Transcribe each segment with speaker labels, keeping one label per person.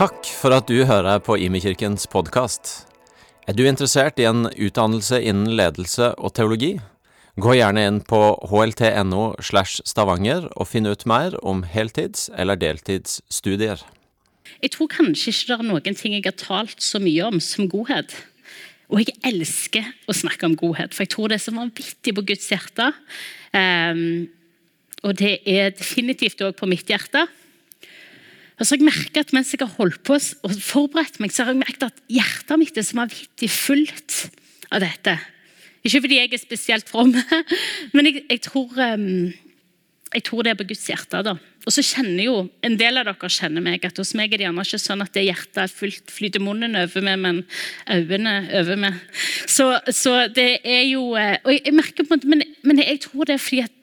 Speaker 1: Takk for at du hører på Imekirkens podkast. Er du interessert i en utdannelse innen ledelse og teologi? Gå gjerne inn på hlt.no slash stavanger og finn ut mer om heltids- eller deltidsstudier.
Speaker 2: Jeg tror kanskje ikke det er noen ting jeg har talt så mye om som godhet. Og jeg elsker å snakke om godhet, for jeg tror det er så vanvittig på Guds hjerte. Um, og det er definitivt òg på mitt hjerte. Og så har jeg merket at Mens jeg har holdt på og forberedt meg, så har jeg merket at hjertet mitt er så vanvittig fullt av dette. Ikke fordi jeg er spesielt from, men jeg, jeg, tror, um, jeg tror det er på Guds hjerte. da. Og så kjenner jo, En del av dere kjenner meg, at hos meg er det gjerne ikke sånn at det hjertet er fullt, flyter munnen over meg, men øynene over meg. Så, så, det er jo eh, og jeg merker på en måte, men, men jeg tror det er fordi at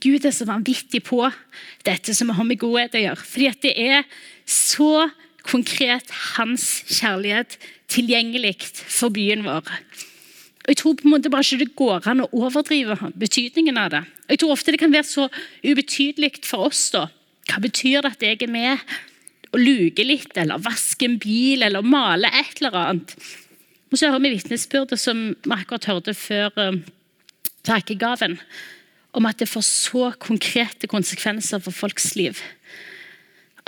Speaker 2: Gud er så vanvittig på dette som har med godhet å gjøre. Fordi det er så konkret hans kjærlighet tilgjengelig for byen vår. Og Jeg tror på en måte bare ikke det går an å overdrive betydningen av det. Og Jeg tror ofte det kan være så ubetydelig for oss. da. Hva betyr det at jeg er med og luker litt, eller vasker en bil, eller maler et eller annet? Og så hører vi vitnesbyrdet som vi akkurat hørte før uh, takegaven om at det får så konkrete konsekvenser for folks liv.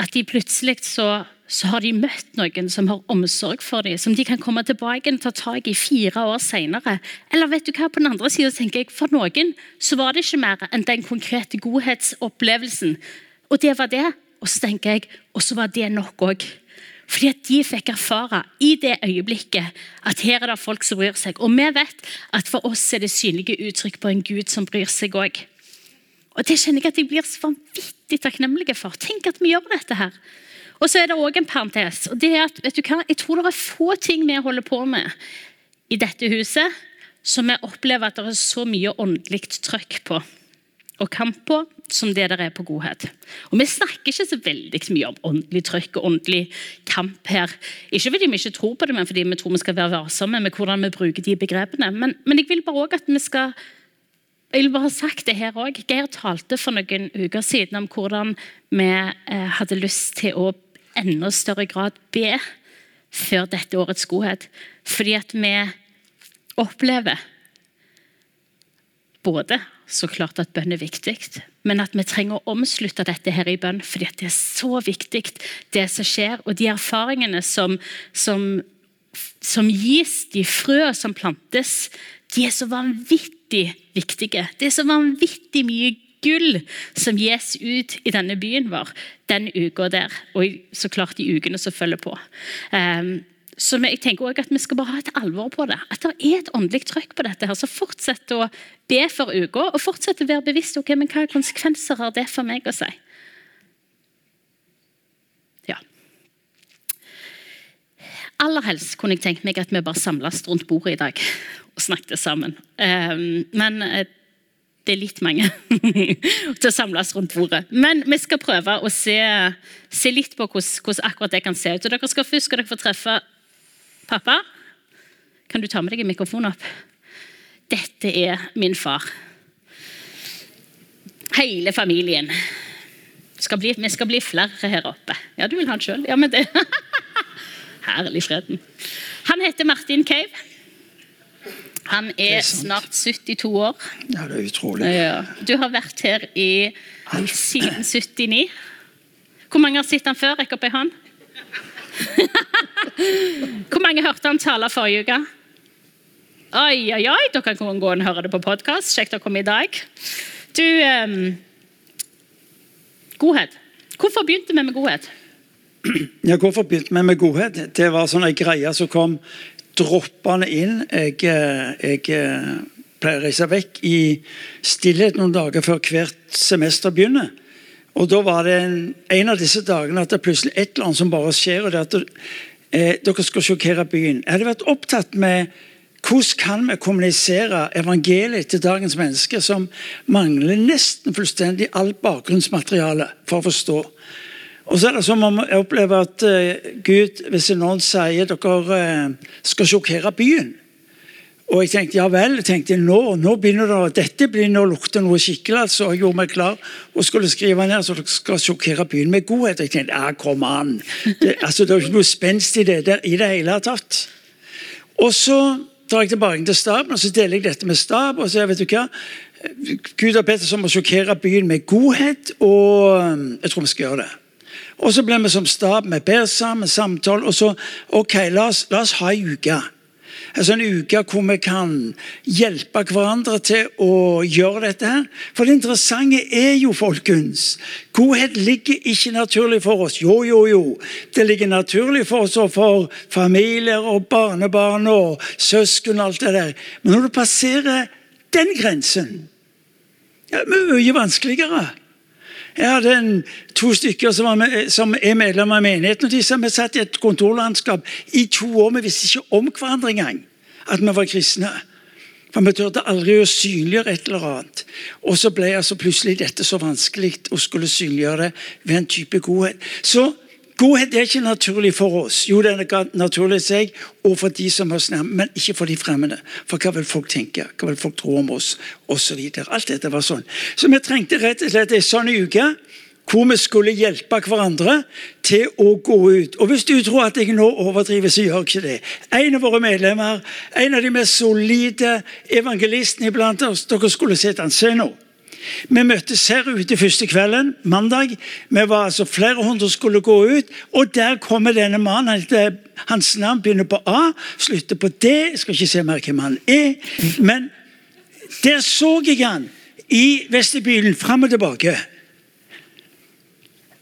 Speaker 2: At de plutselig så, så har de møtt noen som har omsorg for dem, som de kan komme tilbake og ta tak i fire år senere. Eller vet du hva, på den andre siden tenker jeg, for noen så var det ikke mer enn den konkrete godhetsopplevelsen. Og det var det. Og så tenker jeg, og så var det nok òg. Fordi at de fikk erfare i det øyeblikket at her er det folk som bryr seg. Og vi vet at for oss er det synlige uttrykk på en Gud som bryr seg òg. Og det kjenner jeg at jeg blir så vanvittig takknemlig for. Tenk at vi gjør dette her. Og så er det òg en parentes. og det er at, vet du hva, Jeg tror det er få ting vi holder på med i dette huset som vi opplever at det er så mye åndelig trøkk på og kamp på som det der er på godhet. Og Vi snakker ikke så veldig mye om åndelig trykk og åndelig kamp her. Ikke fordi vi ikke tror på det, men fordi vi tror vi skal være varsomme med hvordan vi bruker de begrepene. Men, men jeg vil bare også at vi skal jeg vil bare ha sagt det her også. Geir talte for noen uker siden om hvordan vi eh, hadde lyst til å enda større grad be før dette årets godhet. Fordi at vi opplever både så klart at bønn er viktig, men at vi trenger å omslutte dette her i bønn, fordi det er så viktig, det som skjer. Og de erfaringene som, som, som gis, de frø som plantes, de er så vanvittig viktige. Det er så vanvittig mye gull som gis ut i denne byen vår den uka der, og så klart de ukene som følger på. Um, så jeg tenker også at Vi skal bare ha et alvor på det. At det er et åndelig trøkk på dette. her, så Fortsett å be for uka, og fortsett å være bevisst ok, men hva konsekvenser har det for meg å si. Ja. Aller helst kunne jeg tenkt meg at vi bare samles rundt bordet i dag og snakket sammen. Um, men uh, det er litt mange til å samles rundt bordet. Men vi skal prøve å se, se litt på hvordan, hvordan, akkurat det kan se ut. Og dere skal Først skal dere få treffe Pappa, kan du ta med deg en mikrofon opp? Dette er min far. Hele familien. Skal bli, vi skal bli flere her oppe. Ja, du vil ha den sjøl? Ja, men det Herlig freden. Han heter Martin Cave. Han er, er snart 72 år.
Speaker 3: Ja, det er utrolig.
Speaker 2: Ja. Du har vært her i, siden 79. Hvor mange har sett han før? Rekk opp ei hånd. Hvor mange hørte han tale forrige uke? Oi, oi, oi, dere kan gå og høre det på podkast. Kjekt å komme i dag. Du um, Godhet. Hvorfor begynte vi med godhet?
Speaker 3: Ja, hvorfor begynte vi med godhet? Det var sånn ei greie som kom droppende inn. Jeg, eh, jeg eh, pleier å reise vekk i stillhet noen dager før hvert semester begynner. Og Da var det en, en, av disse dagene at det er plutselig et eller annet som bare skjer. og det at eh, Dere skal sjokkere byen. Jeg hadde vært opptatt med hvordan kan vi kommunisere evangeliet til dagens mennesker som mangler nesten fullstendig alt bakgrunnsmateriale for å forstå. Og så er det som om jeg opplever at uh, Gud, hvis noen sier dere uh, skal sjokkere byen Og jeg tenkte ja vel, tenkte nå, nå begynner det, dette begynner å lukte noe skikkelig. altså. Jeg gjorde meg klar og skulle skrive ned så dere skal sjokkere byen med godhet. Jeg tenkte ja, kom an. Det, altså, det er ikke noe spenst i det der i det hele tatt. Og så drar jeg tilbake til staben og så deler jeg dette med stab. og så vet du hva, Gud har bedt oss om å sjokkere byen med godhet, og um, jeg tror vi skal gjøre det. Og så ble vi som stab, vi ber sammen, samtale, og så ok, la oss, la oss ha ei uke. En sånn uke hvor vi kan hjelpe hverandre til å gjøre dette. her. For det interessante er jo, folkens, godhet ligger ikke naturlig for oss. Jo, jo, jo. Det ligger naturlig for oss og for familier og barnebarn og søsken og alt det der. Men når du passerer den grensen, ja, det er mye vanskeligere. Jeg hadde en, to stykker som, med, som er medlemmer av menigheten. og de som Vi satt i et kontorlandskap i to år. Vi visste ikke om hverandre engang at vi var kristne. For Vi turte aldri å synliggjøre et eller annet. Og så ble altså plutselig dette så vanskelig å skulle synliggjøre det ved en type godhet. Så godhet er ikke naturlig for oss. Jo, det er naturlig for seg og for de som er oss nærme, men ikke for de fremmede. For hva vil folk tenke? Hva vil folk tro om oss? Og så videre. Alt dette var sånn. Så vi trengte rett og slett en sånn uke hvor vi skulle hjelpe hverandre til å gå ut. Og Hvis du tror at jeg nå overdriver, så gjør ikke det. En av våre medlemmer, en av de mest solide evangelistene iblant oss Dere skulle sett han. Se nå. Vi møttes her ute første kvelden, mandag. Vi var altså Flere hundre skulle gå ut, og der kommer denne mannen. Hans navn begynner på A, slutter på D. Jeg skal ikke se mer hvem han er. Men der så jeg han i vestibylen fram og tilbake.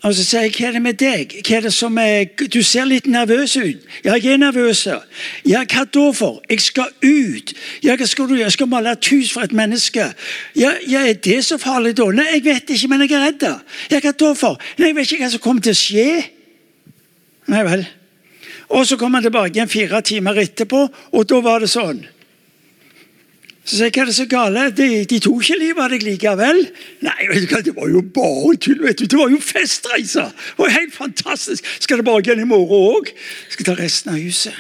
Speaker 3: Og så sier jeg, hva er det med deg? Hva er det som er, Du ser litt nervøs ut. Ja, jeg er nervøs. Ja, hva da for? Jeg skal ut. Ja, hva skal du gjøre? Jeg skal male et hus for et menneske. Ja, ja, Er det så farlig da? Nei, jeg vet ikke, men jeg er redd. Ja, hva da for? Nei, Jeg vet ikke hva som kommer til å skje. Nei vel. Og så kom han tilbake igjen fire timer etterpå, og da var det sånn. Så sier jeg, hva er det så gale? De, de tok ikke livet av deg likevel. Nei, vet du hva, det var jo bare tull. vet du. Det var jo festreiser. Det var helt fantastisk. Skal det bare igjen i morgen òg? Skal ta resten av huset.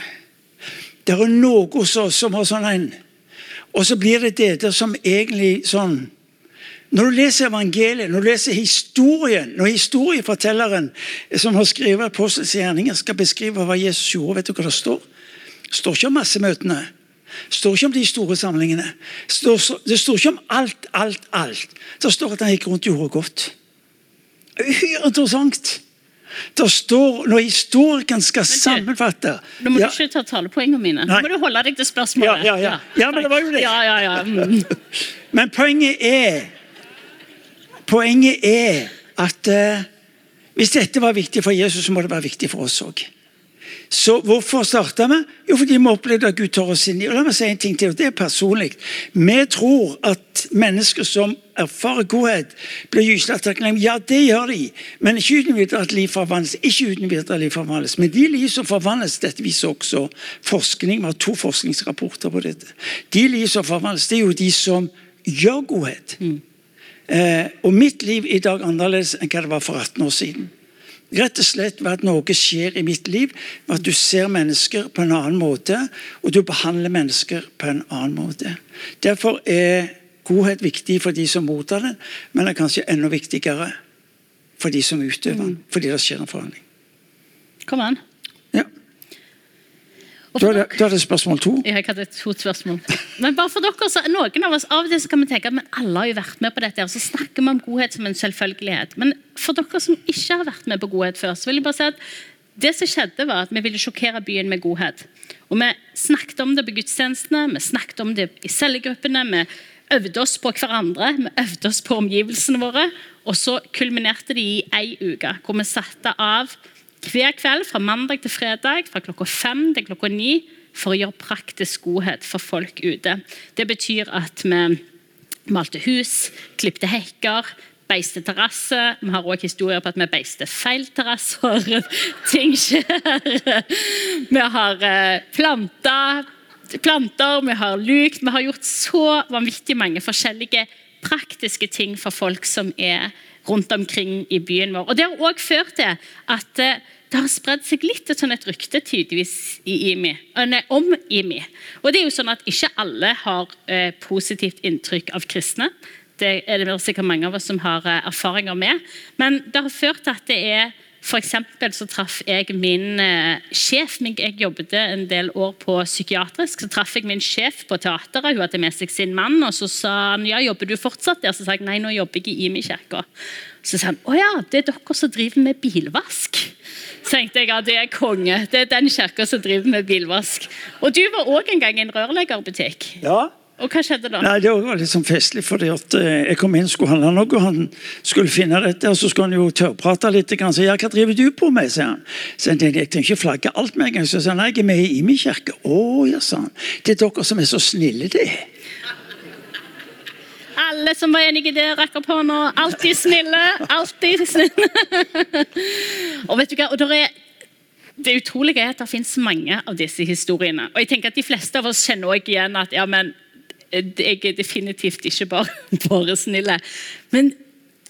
Speaker 3: Det er noe hos oss som har sånn en Og så blir det det der som egentlig sånn Når du leser evangeliet, når du leser historien, når historiefortelleren som har skrevet Apostels gjerninger, skal beskrive hva Jesus gjorde, vet du hva det står? Det står ikke om massemøtene. Det står ikke om de store samlingene. Det står, det står ikke om alt, alt, alt. Det står at han gikk rundt og gjorde godt. Uhyre interessant. Det står, Når historikeren skal sammenfatte
Speaker 2: Nå må
Speaker 3: ja,
Speaker 2: du ikke ta talepoengene mine. Nå må du holde deg til spørsmålet.
Speaker 3: ja, ja. ja, men det var jo det.
Speaker 2: Mm.
Speaker 3: Men poenget er Poenget er at uh, hvis dette var viktig for Jesus, så må det være viktig for oss òg. Så hvorfor starta vi? Jo, fordi vi opplevde at Gud tar oss inn i og La meg si en ting til, og det er personlig. Vi tror at mennesker som erfarer godhet, blir gyselig takknemlige. Ja, det gjør de, men ikke uten videre at liv forvandles. Ikke uten videre at liv forvandles. Men de liv som forvandles, dette viser også forskning. Vi har to forskningsrapporter på dette. De liv som forvandles, det er jo de som gjør godhet. Eh, og mitt liv i dag er annerledes enn hva det var for 18 år siden. Rett og slett ved at noe skjer i mitt liv, ved at du ser mennesker på en annen måte, og du behandler mennesker på en annen måte. Derfor er godhet viktig for de som mottar den, men det er kanskje enda viktigere for de som utøver den, fordi det skjer en forhandling.
Speaker 2: Kom an.
Speaker 3: Ja.
Speaker 2: Dere-
Speaker 3: da er det spørsmål to.
Speaker 2: Jeg hadde to spørsmål. Men bare for dere, så Noen av oss av og til så kan vi tenke at men alle har jo vært med på dette, og så snakker vi om godhet som en selvfølgelighet. Men for dere som ikke har vært med på godhet før, så vil jeg bare si at det som skjedde var at Vi ville sjokkere byen med godhet. Og Vi snakket om det på gudstjenestene, vi snakket om det i cellegruppene. Vi øvde oss på hverandre, vi øvde oss på omgivelsene våre. Og så kulminerte det i ei uke, hvor vi satte av hver kveld fra mandag til fredag fra klokka fem til klokka ni for å gjøre praktisk godhet for folk ute. Det betyr at vi malte hus, klipte hekker, beiste terrasse. Vi har også historier på at vi beiste feil terrasser. Ting skjer. Vi har eh, planta planter, vi har lukt. Vi har gjort så vanvittig mange forskjellige praktiske ting for folk som er rundt omkring i byen vår. Og Det har også ført til at eh, det har spredd seg litt et sånn et rykte tydeligvis IMI, nei, om IMI. Og det er jo sånn at Ikke alle har eh, positivt inntrykk av kristne. Det er det sikkert mange av oss som har eh, erfaringer med. Men det har ført til at det er for så traff jeg min eh, sjef Jeg jobbet en del år på psykiatrisk. Så traff jeg min sjef på teateret. Hun hadde med seg sin mann. og Så sa han ja, jobber du fortsatt der? Så sa jeg nei, nå jobber jeg i Imi kirke. Så sa han å ja, det er dere som driver med bilvask. Så tenkte jeg ja, det er konge. Det er den kirka som driver med bilvask. Og du var òg en gang i en rørleggerbutikk.
Speaker 3: Ja,
Speaker 2: og hva skjedde da?
Speaker 3: Nei, Det var litt sånn festlig, fordi at eh, jeg kom inn skulle handle noe. og Han skulle finne dette, og så skulle han jo tørrprate litt. Og så, ja, 'Hva driver du på med?' sier han. Så jeg tenkte, jeg trenger ikke flagge alt med en gang. Så sa han, nei, jeg er med i Imi kirke. Å, ja, sa han. Det er dere som er så snille, det.
Speaker 2: Alle som var enige i det, rakk opp hånda. Alltid snille. Alltid snille. og vet du hva, og der er det utrolige er at det finnes mange av disse historiene. Og jeg tenker at De fleste av oss kjenner også igjen at ja, men jeg er definitivt ikke bare, bare snille. Men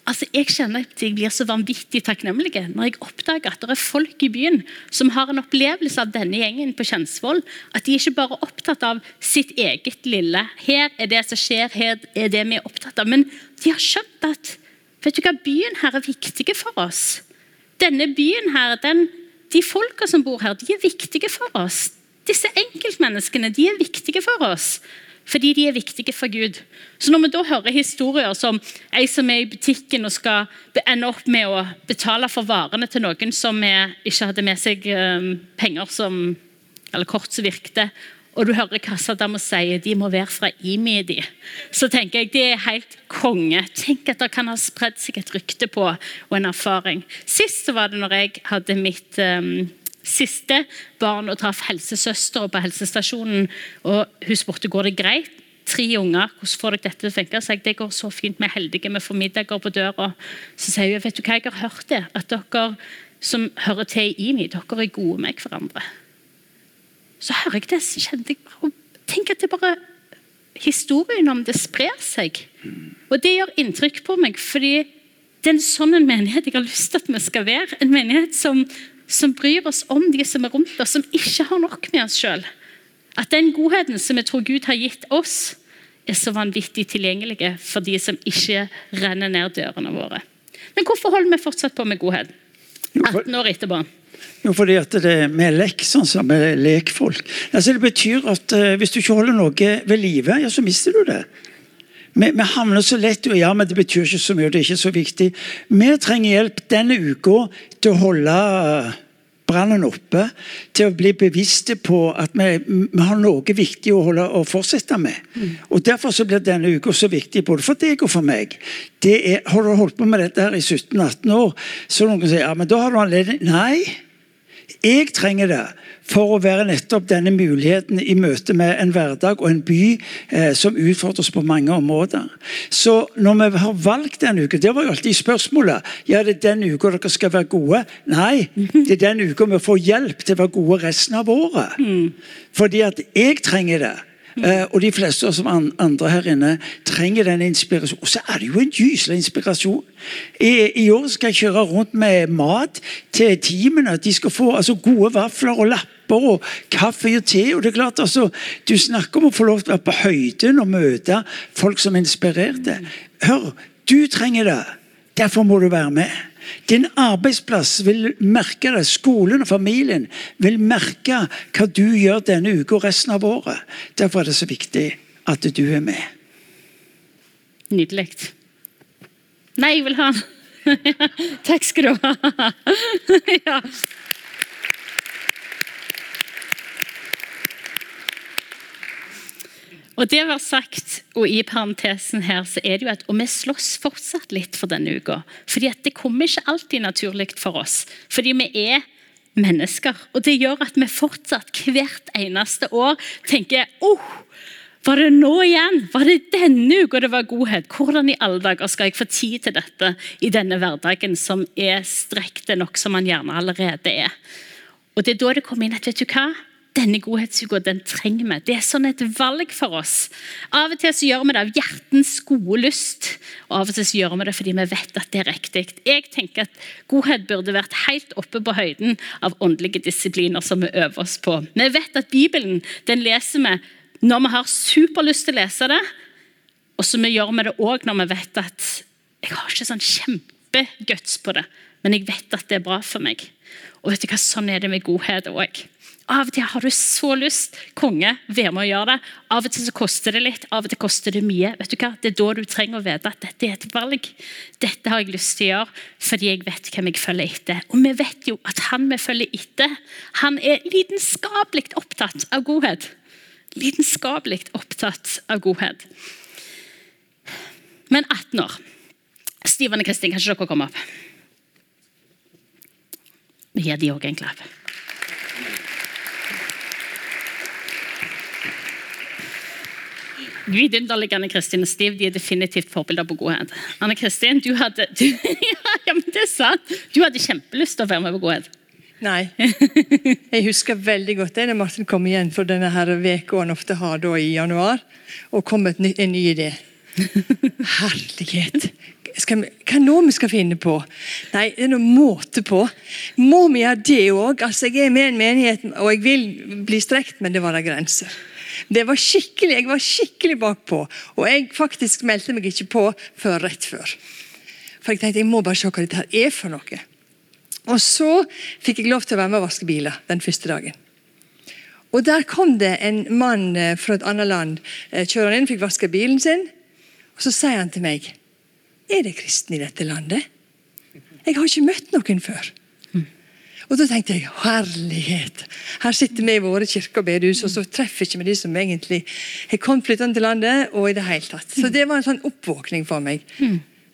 Speaker 2: altså, jeg kjenner at jeg blir så vanvittig takknemlig når jeg oppdager at det er folk i byen som har en opplevelse av denne gjengen på Kjensvoll. At de ikke bare er opptatt av sitt eget lille. Her er det som skjer, her er det vi er opptatt av. Men de har skjønt at vet du hva, byen her er viktig for oss. Denne byen her, den, de folka som bor her, de er viktige for oss. Disse enkeltmenneskene de er viktige for oss fordi de er viktige for Gud. Så Når vi da hører historier som ei som er i butikken og skal ende opp med å betale for varene til noen som ikke hadde med seg ehm, penger som, eller kort som virkte, og du hører kassadama si de må være fra IMI, de. så tenker jeg det er helt konge. Tenk at det kan ha spredd seg et rykte på og en erfaring. Sist var det når jeg hadde mitt um, siste barn og traff helsesøster på helsestasjonen. og Hun spurte går det greit. Tre unger, hvordan får dere dette til å funke? Jeg, det går så fint, vi er heldige, vi får middager på døra. Så sier hun vet du hva jeg har hørt det, at dere som hører til i IMI, dere er gode med hverandre. Så hører jeg det, så kjente jeg bare Tenk at det bare Historien om det sprer seg. Og det gjør inntrykk på meg, fordi det er en sånn en menighet jeg har lyst til at vi skal være. En menighet som som bryr oss om de som er rundt oss, som ikke har nok med oss sjøl. At den godheten som vi tror Gud har gitt oss, er så vanvittig tilgjengelige for de som ikke renner ned dørene våre. Men hvorfor holder vi fortsatt på med godhet 18 år etterpå?
Speaker 3: Jo, fordi at det, Vi er lekk, sånn som er lekfolk. Altså, det betyr at uh, Hvis du ikke holder noe ved live, ja, så mister du det. Vi, vi, havner så lett og ja, men det betyr ikke så mye, det er ikke så viktig. Vi trenger hjelp denne uka til å holde brannen oppe, til å bli bevisste på at vi, vi har noe viktig å, holde, å fortsette med. Mm. Og Derfor så blir denne uka så viktig både for deg og for meg. Det er, har du holdt på med dette her i 17-18 år, så noen sier ja, men da har du anledning Nei, jeg trenger det for å være nettopp denne muligheten i møte med en hverdag og en by eh, som utfordres på mange områder. Så når vi har valgt den uka Det var jo alltid spørsmålet. Ja, det er den uka dere skal være gode. Nei, det er den uka vi får hjelp til å være gode resten av året. Mm. Fordi at jeg trenger det. Uh, og de fleste som andre her inne trenger den inspirasjonen. Og så er det jo en gyselig inspirasjon. I, I, år skal jeg kjøre rundt med mat til teamene. De skal få altså, gode vafler og lapper og kaffe og te. og det er klart altså, Du snakker om å få lov til å være på høyden og møte folk som er inspirerte. Hør, du trenger det. Derfor må du være med. Din arbeidsplass vil merke det. Skolen og familien vil merke hva du gjør denne uka og resten av året. Derfor er det så viktig at du er med.
Speaker 2: Nydelig. Nei, jeg vil ha den. Takk skal du ha. ja. Og det var sagt, og i parentesen her, så er det jo at Og vi slåss fortsatt litt for denne uka. fordi at det kommer ikke alltid naturlig for oss. Fordi vi er mennesker. Og det gjør at vi fortsatt hvert eneste år tenker oh, var det nå igjen? Var det denne uka det var godhet? Hvordan i alle dager skal jeg få tid til dette i denne hverdagen som er strekte nok som man gjerne allerede er? Og Det er da det kommer inn at vet du hva? Denne godhetsuka den trenger vi. Det er sånn et valg for oss. Av og til så gjør vi det av hjertens gode lyst, og av og til så gjør vi det fordi vi vet at det er riktig. Jeg tenker at Godhet burde vært helt oppe på høyden av åndelige disipliner som vi øver oss på. Vi vet at Bibelen den leser vi når vi har superlyst til å lese det, og så gjør vi det òg når vi vet at jeg har ikke sånn kjempeguts på det, men jeg vet at det er bra for meg. Og vet du hva, Sånn er det med godhet òg. Av og til har du så lyst. Konge, vær med å gjøre det. Av og til så koster det litt, av og til koster det mye. Vet du hva? Det er da du trenger å vite at dette er et valg. Dette har jeg lyst til å gjøre fordi jeg vet hvem jeg følger etter. Og vi vet jo at han vi følger etter, han er lidenskapelig opptatt av godhet. Lidenskapelig opptatt av godhet. Men 18 år. Stiven og Kristin, kan ikke dere komme opp? Vi gir de òg en klapp. Vidunderliggende Kristin og Stiv de er definitivt forbilder på godhet. Anne Kristin, du hadde du, ja, men det er sant. Du hadde kjempelyst til å være med på godhet.
Speaker 4: Nei. Jeg husker veldig godt det da Martin kom igjen for denne her han ofte har da i januar, og kom med en ny idé. Herlighet! Skal vi, hva nå vi skal finne på? Nei, det er noe måte på. Må vi ha det òg? Altså, jeg er med i en menighet, og jeg vil bli strekt, men det var da grenser. Det var skikkelig, Jeg var skikkelig bakpå, og jeg faktisk meldte meg ikke på før rett før. For jeg tenkte jeg må bare se hva dette her er for noe. Og så fikk jeg lov til å være med og vaske biler den første dagen. Og Der kom det en mann eh, fra et annet land kjører kjørende inn, fikk vaske bilen sin. Og Så sier han til meg er det kristne i dette landet? Jeg har ikke møtt noen før. Og Da tenkte jeg herlighet. Her sitter vi i våre kirker og bedehus, og så treffer ikke vi de som egentlig har kommet flyttende til landet. og i det hele tatt. Så Det var en sånn oppvåkning for meg.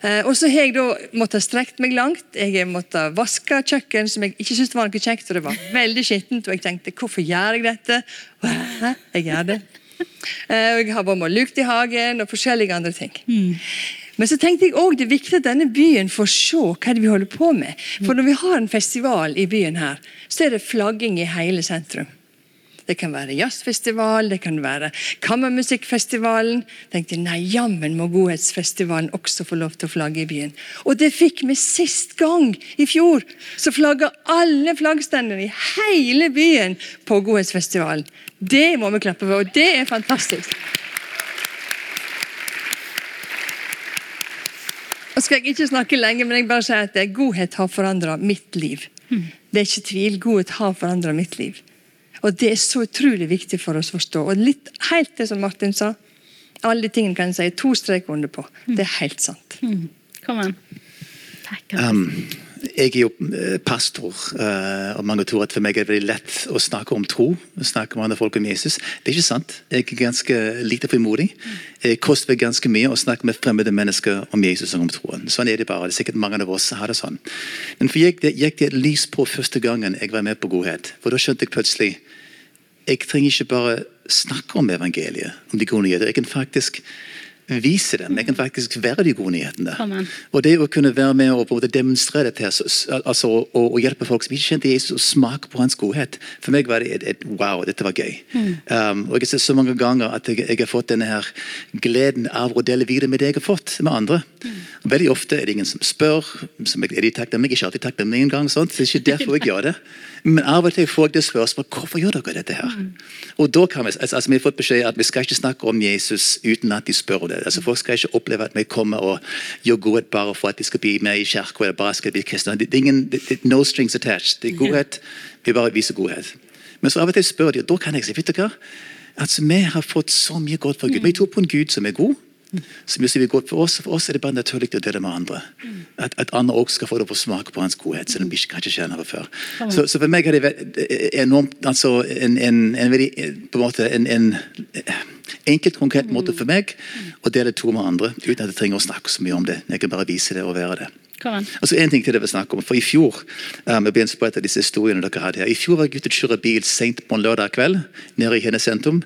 Speaker 4: Eh, og så har jeg da måttet strekt meg langt. Jeg har måttet vaske kjøkken, som jeg ikke syntes var noe kjekt. og Det var veldig skittent, og jeg tenkte hvorfor gjør jeg dette? Hæ? Jeg gjør det. Eh, og jeg har vært med lukt i hagen og forskjellige andre ting. Men så tenkte jeg også det er viktig at denne byen får se hva vi holder på med. For når vi har en festival i byen her, så er det flagging i hele sentrum. Det kan være jazzfestival, det kan være kammermusikkfestivalen. tenkte Nei, jammen må Godhetsfestivalen også få lov til å flagge i byen. Og det fikk vi sist gang, i fjor. Så flagga alle flaggstendene i hele byen på Godhetsfestivalen. Det må vi klappe for, og det er fantastisk. Nå skal jeg ikke snakke lenge, men jeg bare sier at godhet har forandra mitt liv. Det er ikke tvil. Godhet har forandra mitt liv. Og Det er så utrolig viktig for oss å forstå. Og litt helt det som Martin sa. Alle de tingene kan jeg si to streker under på. Det er helt sant.
Speaker 2: Kom an. Takk.
Speaker 5: Um, jeg er jo eh, pastor, eh, og mange tror at for meg er det veldig lett å snakke om tro. snakke med andre folk om Jesus. Det er ikke sant. Jeg er ganske lite frimodig. Det koster ganske mye å snakke med fremmede mennesker om Jesus og om troen. Sånn er det bare. Det er sikkert mange av oss har det sånn. Men for jeg, det gikk det et lys på første gangen jeg var med på godhet. For da skjønte jeg plutselig jeg trenger ikke bare snakke om evangeliet, om de gode nyheter. Jeg kan faktisk vise dem. Jeg kan faktisk være de gode nyhetene.
Speaker 2: Amen.
Speaker 5: Og det å kunne være med og både demonstrere dette, altså, og, og hjelpe folk som ikke kjente Jesus, og smake på hans godhet. For meg var det et, et wow, dette var gøy. Um, og jeg har sett så mange ganger at jeg, jeg har fått denne her gleden av å dele videre med det jeg har fått med andre. Mm. Veldig ofte er det ingen som spør. Som er de takknemlige? Ikke alltid takknemlig en gang. Sant? Det er ikke derfor jeg gjør det. Men av og til får jeg det spørsmålet hvorfor gjør dere dette her? Og da kan vi, altså, altså, vi har fått beskjed at vi skal ikke snakke om Jesus uten at de spør det. Altså, folk skal ikke oppleve at vi kommer og gjør godhet bare for at de skal bli med i kirka eller bare skal bli kristne. Det, er ingen, det, det, no strings attached. Det er godhet. Vi bare viser godhet. Men så av og til spør de, og da kan jeg si vet hva? Altså, Vi har fått så mye godt fra Gud. Vi tror på en Gud som er god. Som gjør det godt for oss. For oss er det bare naturlig å dele med andre. At, at andre også skal få det på smake på hans godhet, selv om de ikke kanskje kjenner det før. Så, så for meg er det enormt altså en, en, en på en måte en, en Enkelt, konkret måte for meg, å dele to med andre. Uten at jeg trenger å snakke så mye om det. Jeg kan bare vise det og være det. Altså en ting til det vi snakker om, for I fjor um, jeg på et av disse historiene dere hadde her, i fjor var jeg ute og kjøre bil sent på en lørdag kveld nede i Hennes sentrum.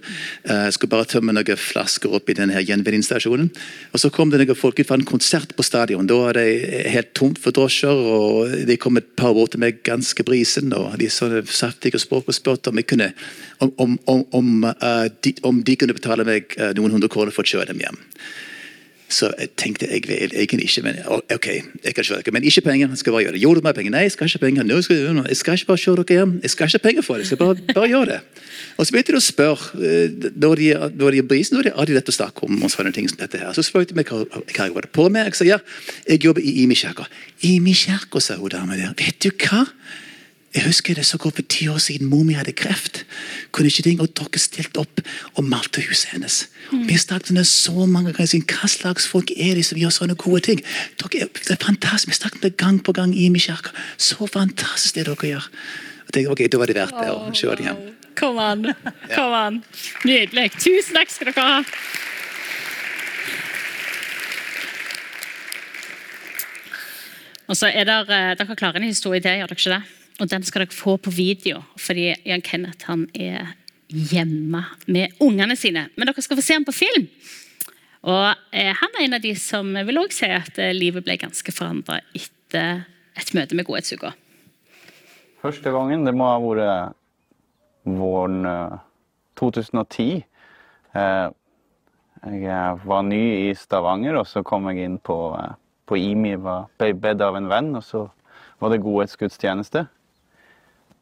Speaker 5: Uh, skulle bare tømme noen flasker opp i denne gjenvinningsstasjonen. Og Så kom det noen folk ut fra en konsert på stadion. Da var det helt tomt for drosjer. og De kom et par år til meg ganske brisen. og De så saftige språk og spurte om, kunne, om, om, om, uh, de, de kunne betale meg uh, noen hundre kroner for å kjøre dem hjem. Så jeg tenkte jeg vil egentlig ikke, men ok, jeg kan kjøre dere, men ikke penger. Skal bare gjøre det. Jo, du må penger. Nei, jeg skal ikke penger. No, skal, jeg skal ikke bare kjøre dere hjem. Jeg skal ikke penger for det. Jeg skal bare, bare gjøre det. Og så begynte de å spørre eh, når når de er brisen, når de har de lett å snakke om og sånne ting som dette her. Så spurte de meg hva, hva jeg var på med. Jeg sa ja, jeg jobber i Imi kirke. Imi kirke, sa hun damen der. Vet du hva? Jeg husker det så godt for ti år siden mor mi hadde kreft. Kunne ikke det, og dere stilte opp og malte huset hennes. Mm. Vi snakket om det så mange ganger. Hva slags folk er de som gjør sånne gode ting? Dere, det er fantastisk. Vi snakket om det gang på gang i min kirke. Så fantastisk det dere gjør. Og tenkte, ok, Da var det verdt det å kjøre hjem.
Speaker 2: Kom an. Kom an. Nydelig. Tusen takk skal dere ha. Og så er der, Dere klarer en historie til, gjør dere ikke det? Og den skal dere få på video, fordi Jan Kenneth han er hjemme med ungene sine. Men dere skal få se ham på film. Og eh, Han er en av de som vil også si at eh, livet ble ganske forandra etter et møte med Godhetsuka.
Speaker 6: Første gangen det må ha vært våren 2010. Eh, jeg var ny i Stavanger, og så kom jeg inn på, på IMI. Ble bedt av en venn, og så var det godhetsgudstjeneste.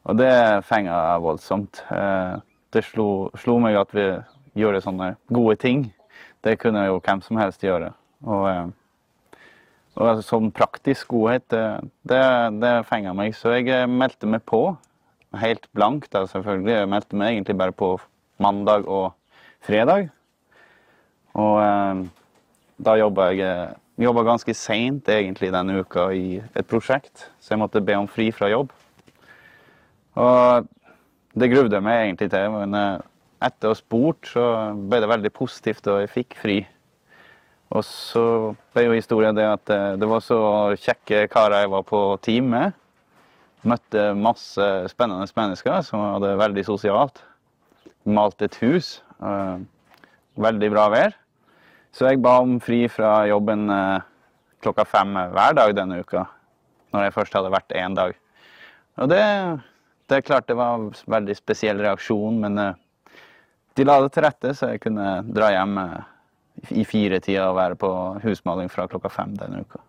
Speaker 6: Og det fenga voldsomt. Eh, det slo, slo, meg at vi gjorde sånne gode ting. Det kunne jo hvem som helst gjøre. Og, eh, og altså, sånn praktisk godhet, det, det, det fenga meg. Så jeg eh, meldte meg på. Helt blankt, da, selvfølgelig. Jeg meldte meg egentlig bare på mandag og fredag. Og da jobba jeg jobba ganske seint egentlig denne uka i et prosjekt, så jeg måtte be om fri fra jobb. Og det gruvde meg egentlig til, men eh, etter å ha spurt, så ble det veldig positivt, og jeg fikk fri. Og så ble jo historien det at eh, det var så kjekke karer jeg var på team med. Møtte masse spennende mennesker som hadde veldig sosialt. Malte et hus. Eh, veldig bra vær. Så jeg ba om fri fra jobben klokka fem hver dag denne uka. Når jeg først hadde vært én dag. Og det det er klart det var en veldig spesiell reaksjon, men uh, de la det til rette så jeg kunne dra hjem i i firetida og være på husmaling fra klokka fem denne uka.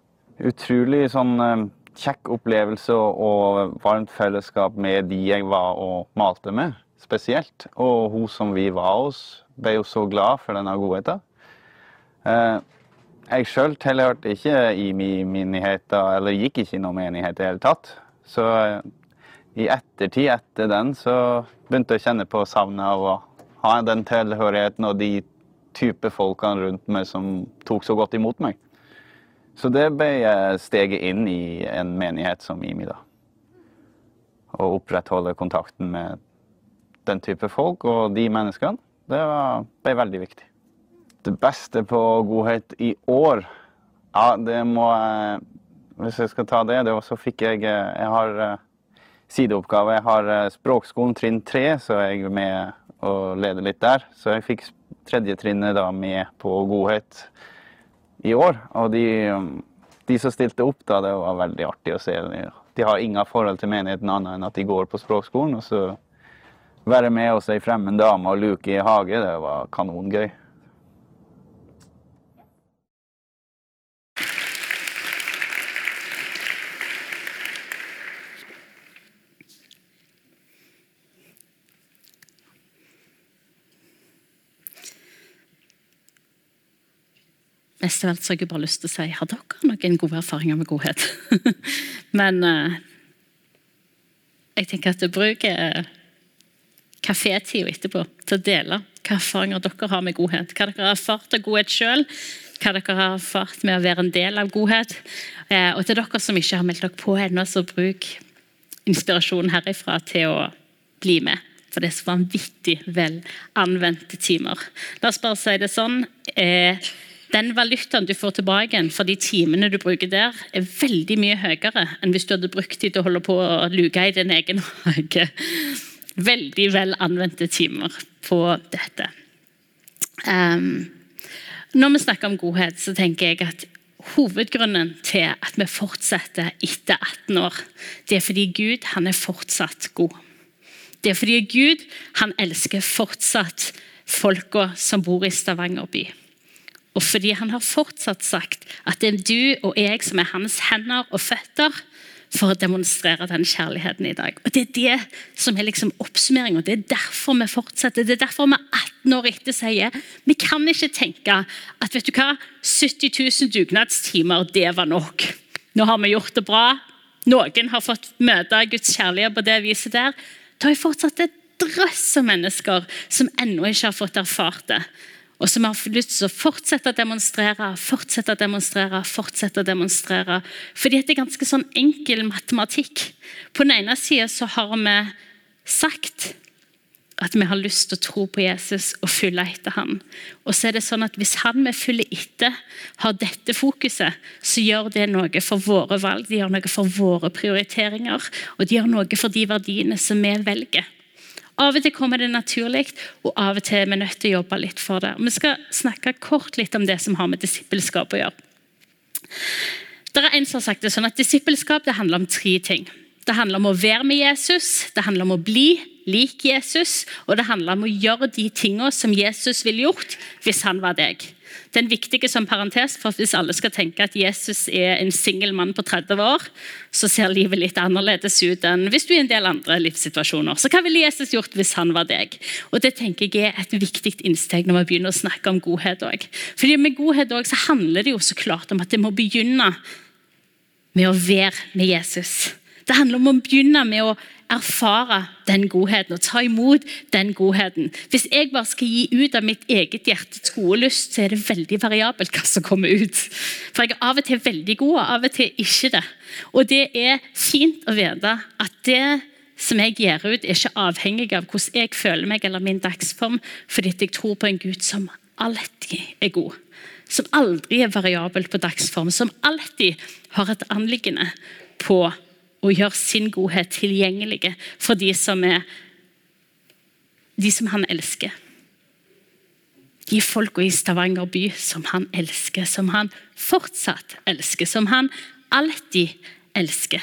Speaker 6: Utrolig sånn uh, kjekk opplevelse og varmt fellesskap med de jeg var og malte med, spesielt. Og hun som vi var hos, ble jo så glad for denne godheten. Jeg sjøl tilhørte ikke i min menighet, eller gikk ikke i noen menighet i det hele tatt. Så i ettertid etter den så begynte jeg å kjenne på savnet av å ha den tilhørigheten og de type folkene rundt meg som tok så godt imot meg. Så det ble steget inn i en menighet som IMI, da. Å opprettholde kontakten med den type folk og de menneskene, det var, ble veldig viktig. Det beste på godhet i år, ja, det må jeg Hvis jeg skal ta det, det så fikk jeg Jeg har sideoppgave. Jeg har eh, språkskolen trinn tre, så jeg er med og leder litt der. Så jeg fikk tredje trinnet da med på godhet i år. Og de, de, som stilte opp da, det var veldig artig å se. De har ingen forhold til menigheten annet enn at de går på språkskolen. Og så være med hos ei fremmed dame og luke i hage, det var kanongøy.
Speaker 2: Mest av alt så har jeg bare lyst til å si har dere noen gode erfaringer med godhet. Men eh, jeg tenker at bruk uh, kafétida etterpå til å dele hva erfaringer dere har med godhet. Hva dere har erfart av godhet sjøl, hva dere har erfart med å være en del av godhet. Eh, og til dere som ikke har meldt dere på ennå, så bruk inspirasjonen herifra til å bli med For det er så vanvittig vel anvendte timer. La oss bare si det sånn. Eh, den valutaen du får tilbake for de timene du bruker der, er veldig mye høyere enn hvis du hadde brukt de til å holde på å luke i din egen hage. Veldig vel anvendte timer på dette. Um, når vi snakker om godhet, så tenker jeg at hovedgrunnen til at vi fortsetter etter 18 år, det er fordi Gud han er fortsatt god. Det er fordi Gud han elsker fortsatt folka som bor i Stavanger by. Og fordi han har fortsatt sagt at det er du og jeg som er hans hender og føtter for å demonstrere den kjærligheten i dag. Og Det er det som er liksom oppsummeringen. Det er derfor vi fortsetter. Det er derfor vi 18 år etter sier vi kan ikke tenke at vet du hva, 70 000 dugnadstimer, det var nok. Nå har vi gjort det bra. Noen har fått møte Guds kjærlighet på det viset der. Da er fortsatt et drøss av mennesker som ennå ikke har fått erfart det og som har lyst til å fortsette å demonstrere, fortsette å demonstrere, fortsette å demonstrere. Fordi det er ganske sånn enkel matematikk. På den ene sida har vi sagt at vi har lyst til å tro på Jesus og følge etter ham. Og så er det sånn at Hvis han vi følger etter, har dette fokuset, så gjør det noe for våre valg, det gjør noe for våre prioriteringer, og det gjør noe for de verdiene som vi velger. Av og til kommer det naturlig, og av og til er vi nødt til å jobbe litt for det. Vi skal snakke kort litt om det som har med disippelskap å gjøre. Det er en som har sagt det sånn at Disippelskap det handler om tre ting. Det handler om å være med Jesus, det handler om å bli lik Jesus, og det handler om å gjøre de tingene som Jesus ville gjort hvis han var deg. Den viktige som parentes, for Hvis alle skal tenke at Jesus er en singel mann på 30 år, så ser livet litt annerledes ut enn hvis du er i en del andre livssituasjoner. Så hva ville Jesus gjort hvis han var deg? Og Det tenker jeg er et viktig innsteg når vi begynner å snakke om godhet òg. Med godhet også, så handler det jo så klart om at det må begynne med å være med Jesus. Det handler om å begynne med å erfare den godheten og ta imot den godheten. Hvis jeg bare skal gi ut av mitt eget hjertets gode lyst, så er det veldig variabelt hva som kommer ut. For jeg er av og til veldig god, og av og til ikke det. Og det er fint å vite at det som jeg gir ut, er ikke avhengig av hvordan jeg føler meg eller min dagsform, fordi jeg tror på en Gud som alltid er god. Som aldri er variabel på dagsform, som alltid har et anliggende på og gjør sin godhet tilgjengelig for de som, er, de som han elsker. De folka i Stavanger by som han elsker, som han fortsatt elsker, som han alltid elsker.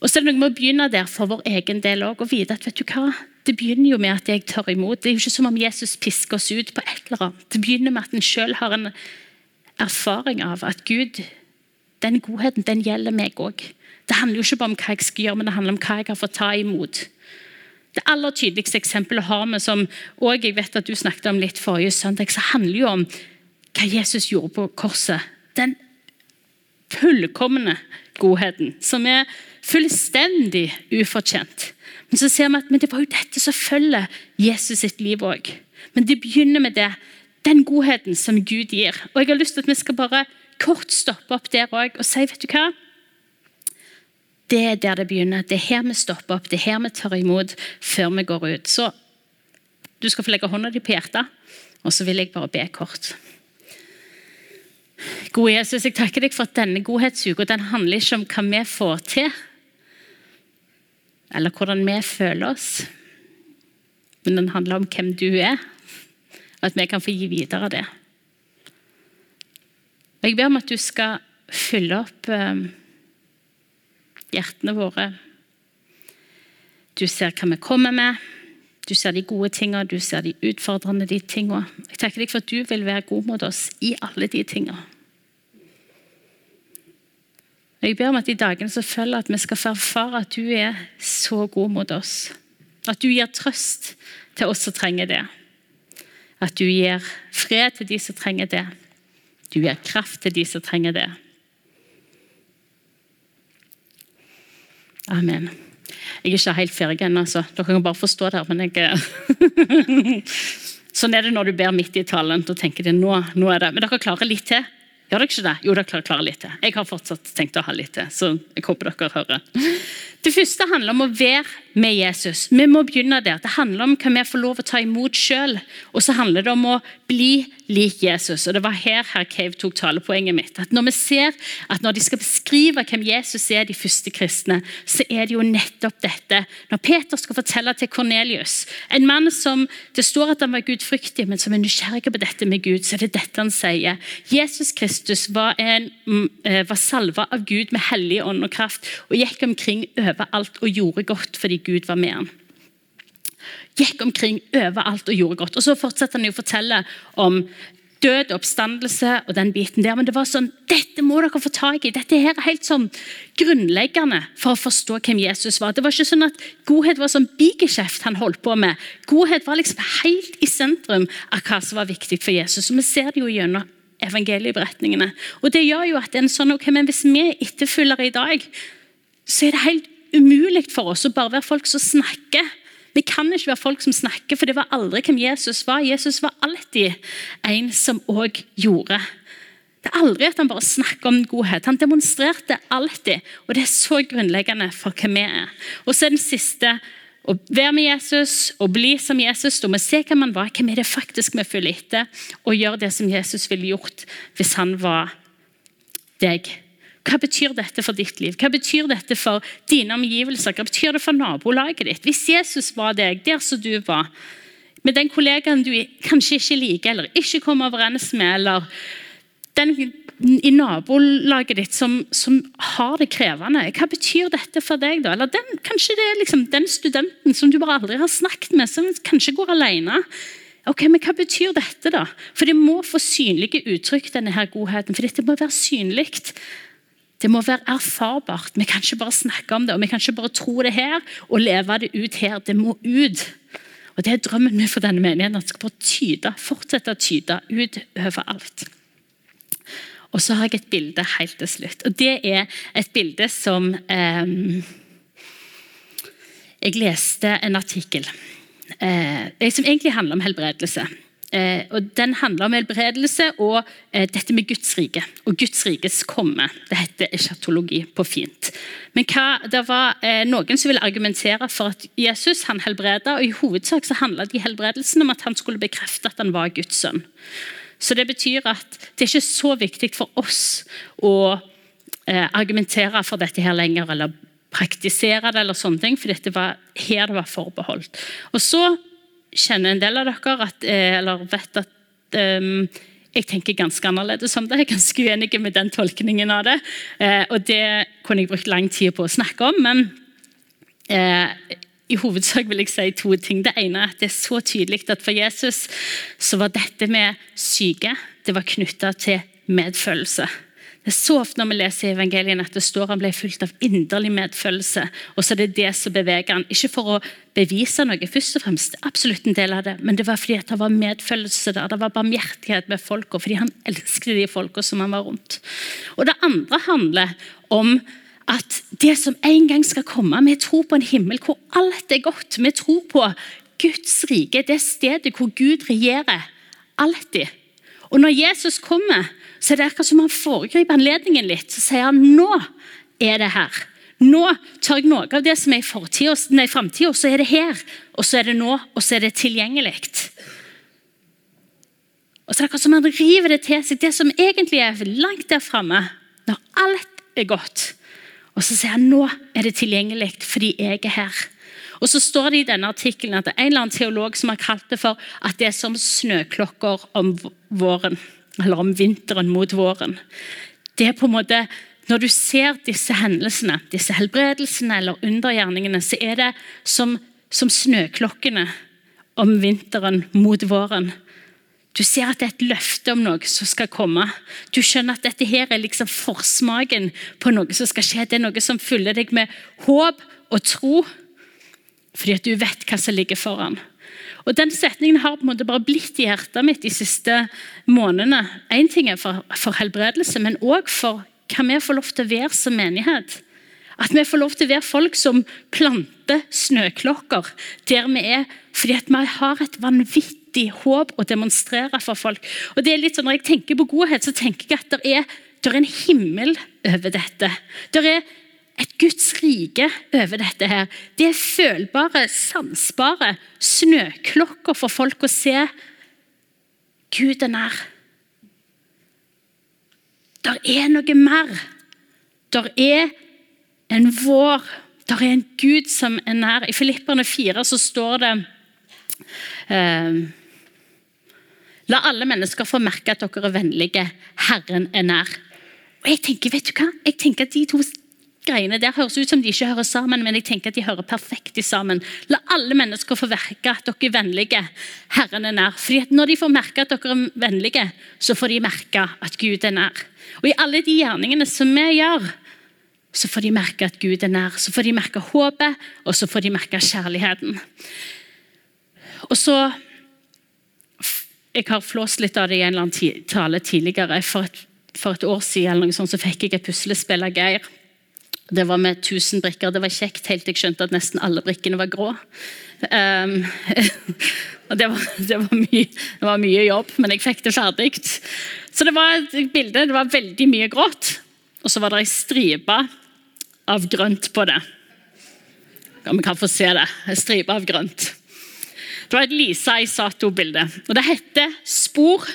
Speaker 2: Og så er det noe med å begynne der for vår egen del òg, og vite at vet du hva, det begynner jo med at jeg tør imot. Det er jo ikke som om Jesus pisker oss ut på et eller annet. Det begynner med at en sjøl har en erfaring av at Gud, den godheten, den gjelder meg òg. Det handler jo ikke bare om hva jeg skal gjøre, men det handler om hva jeg har fått ta imot. Det aller tydeligste eksempelet har vi, som også jeg vet at du snakket om litt forrige søndag, så handler jo om hva Jesus gjorde på korset. Den fullkomne godheten, som er fullstendig ufortjent. Men så ser vi at det var jo dette som følger Jesus sitt liv òg. Men det begynner med det, den godheten som Gud gir. Og jeg har lyst til at vi skal bare kort stoppe opp der òg og si, vet du hva? Det er der det begynner. Det er her vi stopper opp, det er her vi tar imot før vi går ut. Så du skal få legge hånda di på hjertet, og så vil jeg bare be kort. Gode Jesus, jeg takker deg for at denne godhetsuka den handler ikke om hva vi får til, eller hvordan vi føler oss, men den handler om hvem du er, og at vi kan få gi videre det. Jeg ber om at du skal fylle opp eh, hjertene våre. Du ser hva vi kommer med. Du ser de gode tingene, du ser de utfordrende de tingene. Jeg takker deg for at du vil være god mot oss i alle de tingene. Jeg ber om at i dagene som følger, at vi skal få erfare at du er så god mot oss. At du gir trøst til oss som trenger det. At du gir fred til de som trenger det. Du gir kraft til de som trenger det. Amen. Jeg er ikke helt ferdig ennå, så dere kan bare forstå det. men jeg... sånn er det når du ber midt i talen. Da tenker de nå, nå er det. Men dere klarer litt til? Gjør dere ikke det? Jo, dere klarer litt til. Jeg har fortsatt tenkt å ha litt til, så jeg håper dere hører. Det første handler om å være med Jesus. Vi må begynne der. Det handler om hva vi får lov å ta imot sjøl. Og så handler det om å bli lik Jesus. Og Det var her herr Cave tok talepoenget mitt. At Når vi ser at når de skal beskrive hvem Jesus er, de første kristne, så er det jo nettopp dette. Når Peter skal fortelle til Kornelius, en mann som det står at han var gudfryktig, men som er nysgjerrig på dette med Gud, så er det dette han sier. Jesus Kristus var, en, mm, eh, var salva av Gud med hellig ånd og kraft og gikk omkring overalt og gjorde godt fordi Gud var med han. Gikk omkring overalt og gjorde godt. Og Så fortsetter han å fortelle om død, oppstandelse og den biten der. Men det var sånn, dette må dere få tak i. Dette her er helt sånn grunnleggende for å forstå hvem Jesus var. Det var ikke sånn at Godhet var sånn bigeskjeft han holdt på med. Godhet var liksom helt i sentrum av hva som var viktig for Jesus. Og Vi ser det jo gjennom evangelieberetningene. Og det gjør jo at en sånn, ok, men Hvis vi er etterfølgere i dag, så er det helt umulig for oss å bare være folk som snakker. Vi kan ikke være folk som snakker, for det var aldri hvem Jesus var. Jesus var alltid en som òg gjorde. Det er aldri at han bare snakker om godhet. Han demonstrerte alltid. Og det er så grunnleggende for hvem vi er. Og så er den siste å være med Jesus og bli som Jesus. Da må se hvem han var, hvem er det faktisk vi følger etter, og gjøre det som Jesus ville gjort hvis han var deg. Hva betyr dette for ditt liv? Hva betyr dette for dine omgivelser? Hva betyr det for nabolaget ditt? Hvis Jesus var deg, der som du var, med den kollegaen du kanskje ikke liker eller ikke kommer overens med, eller den i nabolaget ditt som, som, har det krevende, hva betyr dette for deg? da? Eller den, kanskje det er liksom den studenten som du bare aldri har snakket med, som kanskje går alene. Ok, men Hva betyr dette, da? For det må få synlige uttrykk, denne her godheten. For dette må være synlig. Det må være erfarbart. Vi kan ikke bare snakke om det og vi kan ikke bare tro det her og leve det ut her. Det må ut. Og Det er drømmen min for denne menigheten. At det skal bare tyde, fortsette å tyde ut overalt. Og så har jeg et bilde helt til slutt. Og Det er et bilde som eh, Jeg leste en artikkel eh, som egentlig handler om helbredelse. Eh, og Den handler om helbredelse og eh, dette med Guds rike og Guds rikes komme. Det heter eschatologi på fint. Men hva, det var eh, noen som ville argumentere for at Jesus han helbreda, og i hovedsak så handla de helbredelsen om at han skulle bekrefte at han var Guds sønn. Så det betyr at det er ikke så viktig for oss å argumentere for dette her lenger, eller praktisere det, eller sånne ting, for dette var her det var forbeholdt. Og så kjenner en del av dere at, eh, eller vet at um, jeg tenker ganske annerledes om det. Jeg er ganske uenig med den tolkningen av det. Eh, og det kunne jeg brukt lang tid på å snakke om, men eh, i hovedsak vil jeg si to ting. Det ene er at det er så tydelig at for Jesus så var dette med syke det var knytta til medfølelse. Det er så ofte når vi leser i evangelien at det står han ble fulgt av inderlig medfølelse. Og så er det det som beveger han. Ikke for å bevise noe, først og fremst, absolutt en del av det, men det var fordi det var medfølelse der. Det var barmhjertighet med folka, fordi han elsket de folka som han var rundt. Og Det andre handler om at det som en gang skal komme, vi tror på en himmel hvor alt er godt. Vi tror på Guds rike, det stedet hvor Gud regjerer. Alltid. Og når Jesus kommer, så er det akkurat som han foregriper anledningen litt. Så sier han nå er det her. Nå tar jeg noe av det som er i framtida, så er det her. Og så er det nå, og så er det tilgjengelig. Og så er det akkurat som han river det til seg, det som egentlig er langt der framme. Når alt er godt. Og så sier han nå er det tilgjengelig fordi jeg er her. Og så står det i denne artikkelen at det er en eller annen teolog som har kalt det for at det er som snøklokker om våren. Eller om vinteren mot våren. Det er på en måte, Når du ser disse hendelsene, disse helbredelsene eller undergjerningene, så er det som, som snøklokkene om vinteren mot våren. Du ser at det er et løfte om noe som skal komme. Du skjønner at dette her er liksom forsmaken på noe som skal skje. Det er noe som fyller deg med håp og tro, fordi at du vet hva som ligger foran. Og Den setningen har på en måte bare blitt i hjertet mitt de siste månedene. Én ting er for, for helbredelse, men òg for hva vi får lov til å være som menighet. At vi får lov til å være folk som planter snøklokker der vi er, fordi at vi har et vanvittig håp å demonstrere for folk. Og det er litt sånn, Når jeg tenker på godhet, så tenker jeg at det er, det er en himmel over dette. Det er et Guds rike over dette. her. Det er følbare, sansbare snøklokker for folk å se Gud er nær. Der er noe mer. Der er en vår. Der er en Gud som er nær. I Filipperne 4 så står det eh, La alle mennesker få merke at dere er vennlige. Herren er nær. Og jeg tenker, vet du hva? Jeg tenker at De to greiene der høres ut som de ikke hører sammen, men jeg tenker at de hører perfekt sammen. La alle mennesker få merke at dere er vennlige. Herren er nær. Fordi at Når de får merke at dere er vennlige, så får de merke at Gud er nær. Og I alle de gjerningene som vi gjør, så får de merke at Gud er nær. Så får de merke håpet, og så får de merke kjærligheten. Og så Jeg har flåst litt av det i en eller annen tale tidligere. For et, for et år siden eller noe sånt, så fikk jeg et puslespill av Geir. Det var med 1000 brikker. Det var kjekt helt til jeg skjønte at nesten alle brikkene var grå. Um, det, var, det, var mye, det, var, mye, jobb, men jeg fikk det ferdig. Så det var et bilde. Det var veldig mye grått. Og så var det ei stripe av grønt på det. Ja, vi kan få se det. En stripe av grønt. Det var et Lisa Isato-bilde. Og Det heter 'Spor',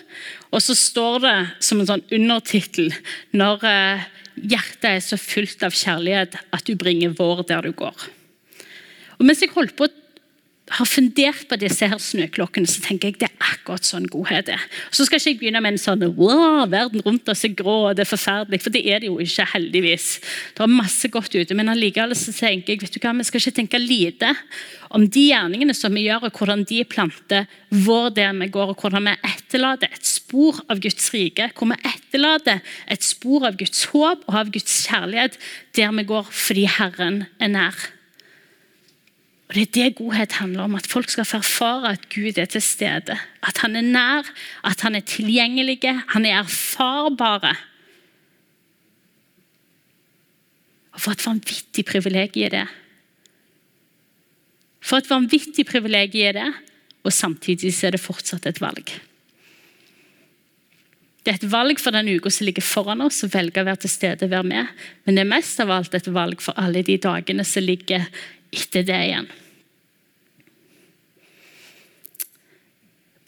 Speaker 2: og så står det som en sånn undertittel når uh, hjertet er så fullt av kjærlighet at du bringer vår der du går. Og Mens jeg holdt på har fundert på disse her snøklokkene, så tenker jeg det er akkurat sånn godhet er. Så skal ikke jeg begynne med en sånn wow, verden rundt oss er grå og det er forferdelig, for det er det jo ikke, heldigvis. Det er masse godt ute, men allikevel så tenker jeg vet du hva, vi skal ikke tenke lite om de gjerningene som vi gjør, og hvordan de planter vår der vi går, og hvordan vi etterlater et spor av Guds rike, hvor vi etterlater et spor av Guds håp og av Guds kjærlighet der vi går fordi Herren er nær. Og Det er det godhet handler om. At folk skal få erfare at Gud er til stede. At han er nær, at han er tilgjengelig, han er erfarbare. Og For et vanvittig privilegium er det. For et vanvittig privilegium er det, og samtidig er det fortsatt et valg. Det er et valg for den uka som ligger foran oss, å velge å være til stede og være med. Men det er mest av alt et valg for alle de dagene som ligger etter det igjen.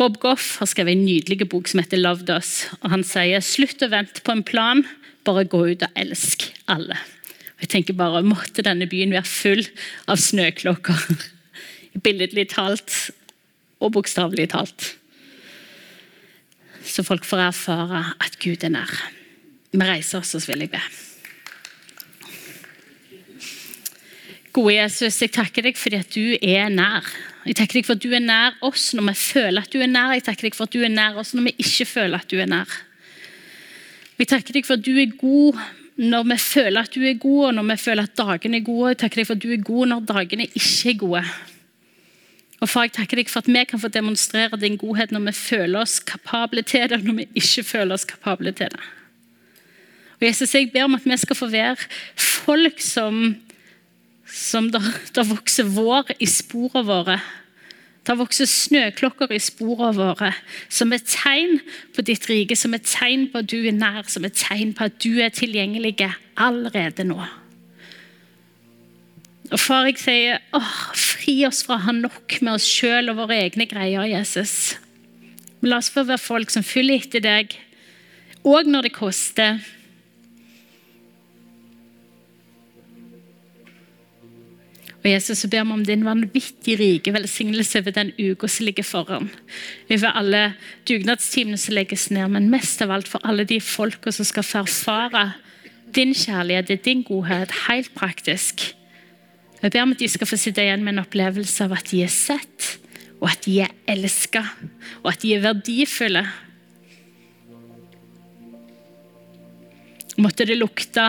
Speaker 2: Bob Goff har skrevet en nydelig bok som heter 'Loved Us'. og Han sier slutt å vente på en plan, bare gå ut og elsk alle. Og jeg tenker bare, Måtte denne byen være full av snøklokker. Billedlig talt og bokstavelig talt. Så folk får erfare at Gud er nær. Vi reiser oss, og så vil jeg be. Gode Jesus, jeg takker deg fordi at du er nær. Jeg takker deg for at du er nær oss når vi føler at du er nær. Jeg takker deg for at du er nær oss når vi ikke føler at du er nær. Jeg takker deg for at du er god når vi føler at du er god, og når vi føler at dagene er gode. Jeg takker deg for at du er god når dagene ikke er gode. Og far, jeg takker deg for at vi kan få demonstrere din godhet når vi føler oss kapable til det, og når vi ikke føler oss kapable til det. Og Jesus, Jeg ber om at vi skal få være folk som som det vokser vår i sporene våre. Der vokser snøklokker i sporene våre, som et tegn på ditt rike, som et tegn på at du er nær, som et tegn på at du er tilgjengelig allerede nå. Og Far, jeg sier åh, fri oss fra å ha nok med oss sjøl og våre egne greier, Jesus. La oss få være folk som følger etter deg, òg når det koster. Og Jesus, så ber vi om din vanvittig rike velsignelse over den uka som ligger foran. Over alle dugnadstimene som legges ned, men mest av alt for alle de folka som skal få erfare din kjærlighet, din godhet, helt praktisk. Jeg ber om at de skal få sitte igjen med en opplevelse av at de er sett, og at de er elska, og at de er verdifulle. Måtte det lukte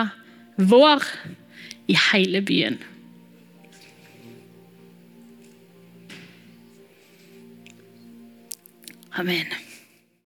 Speaker 2: vår i hele byen. Amen.